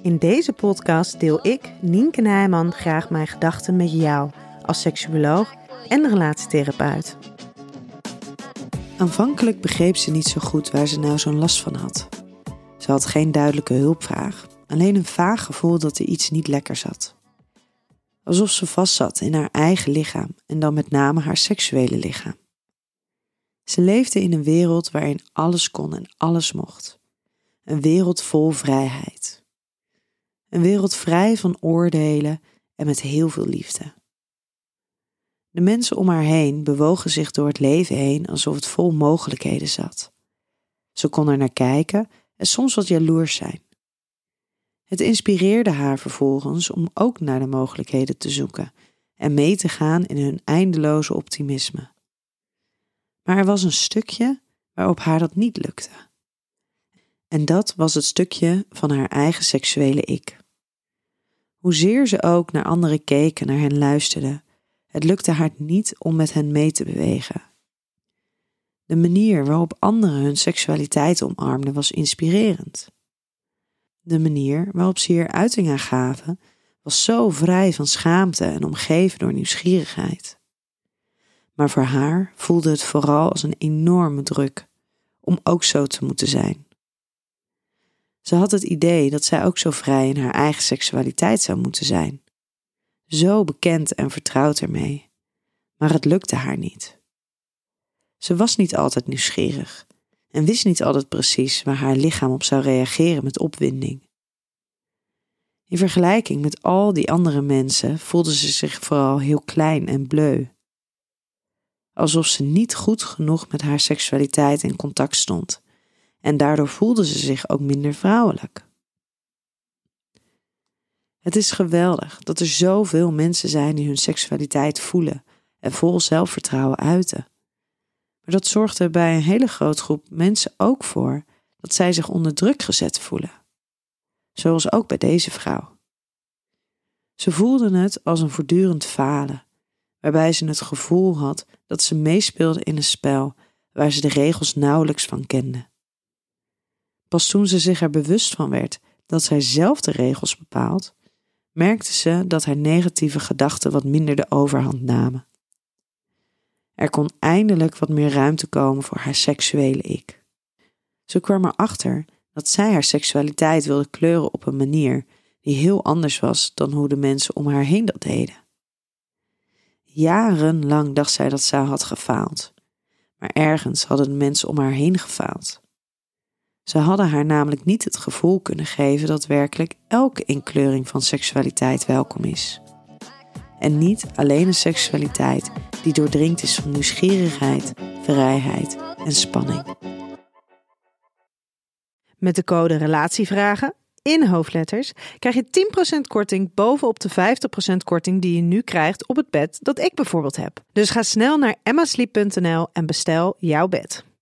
In deze podcast deel ik, Nienke Nijman, graag mijn gedachten met jou als seksuoloog en relatietherapeut. Aanvankelijk begreep ze niet zo goed waar ze nou zo'n last van had. Ze had geen duidelijke hulpvraag, alleen een vaag gevoel dat er iets niet lekker zat. Alsof ze vastzat in haar eigen lichaam en dan met name haar seksuele lichaam. Ze leefde in een wereld waarin alles kon en alles mocht. Een wereld vol vrijheid. Een wereld vrij van oordelen en met heel veel liefde. De mensen om haar heen bewogen zich door het leven heen alsof het vol mogelijkheden zat. Ze kon er naar kijken en soms wat jaloers zijn. Het inspireerde haar vervolgens om ook naar de mogelijkheden te zoeken en mee te gaan in hun eindeloze optimisme. Maar er was een stukje waarop haar dat niet lukte. En dat was het stukje van haar eigen seksuele ik. Hoezeer ze ook naar anderen keken, naar hen luisterde, het lukte haar niet om met hen mee te bewegen. De manier waarop anderen hun seksualiteit omarmden was inspirerend. De manier waarop ze hier uiting aan gaven was zo vrij van schaamte en omgeven door nieuwsgierigheid. Maar voor haar voelde het vooral als een enorme druk om ook zo te moeten zijn. Ze had het idee dat zij ook zo vrij in haar eigen seksualiteit zou moeten zijn. Zo bekend en vertrouwd ermee. Maar het lukte haar niet. Ze was niet altijd nieuwsgierig en wist niet altijd precies waar haar lichaam op zou reageren met opwinding. In vergelijking met al die andere mensen voelde ze zich vooral heel klein en bleu. Alsof ze niet goed genoeg met haar seksualiteit in contact stond, en daardoor voelde ze zich ook minder vrouwelijk. Het is geweldig dat er zoveel mensen zijn die hun seksualiteit voelen en vol zelfvertrouwen uiten. Maar dat zorgt er bij een hele grote groep mensen ook voor dat zij zich onder druk gezet voelen. Zoals ook bij deze vrouw. Ze voelden het als een voortdurend falen, waarbij ze het gevoel had dat ze meespeelde in een spel waar ze de regels nauwelijks van kende. Pas toen ze zich er bewust van werd dat zij zelf de regels bepaalt, merkte ze dat haar negatieve gedachten wat minder de overhand namen. Er kon eindelijk wat meer ruimte komen voor haar seksuele ik. Ze kwam erachter dat zij haar seksualiteit wilde kleuren op een manier die heel anders was dan hoe de mensen om haar heen dat deden. Jarenlang dacht zij dat zij had gefaald, maar ergens hadden de mensen om haar heen gefaald. Ze hadden haar namelijk niet het gevoel kunnen geven dat werkelijk elke inkleuring van seksualiteit welkom is. En niet alleen een seksualiteit die doordringt is van nieuwsgierigheid, vrijheid en spanning. Met de code Relatievragen in hoofdletters krijg je 10% korting bovenop de 50% korting die je nu krijgt op het bed dat ik bijvoorbeeld heb. Dus ga snel naar emmasleep.nl en bestel jouw bed.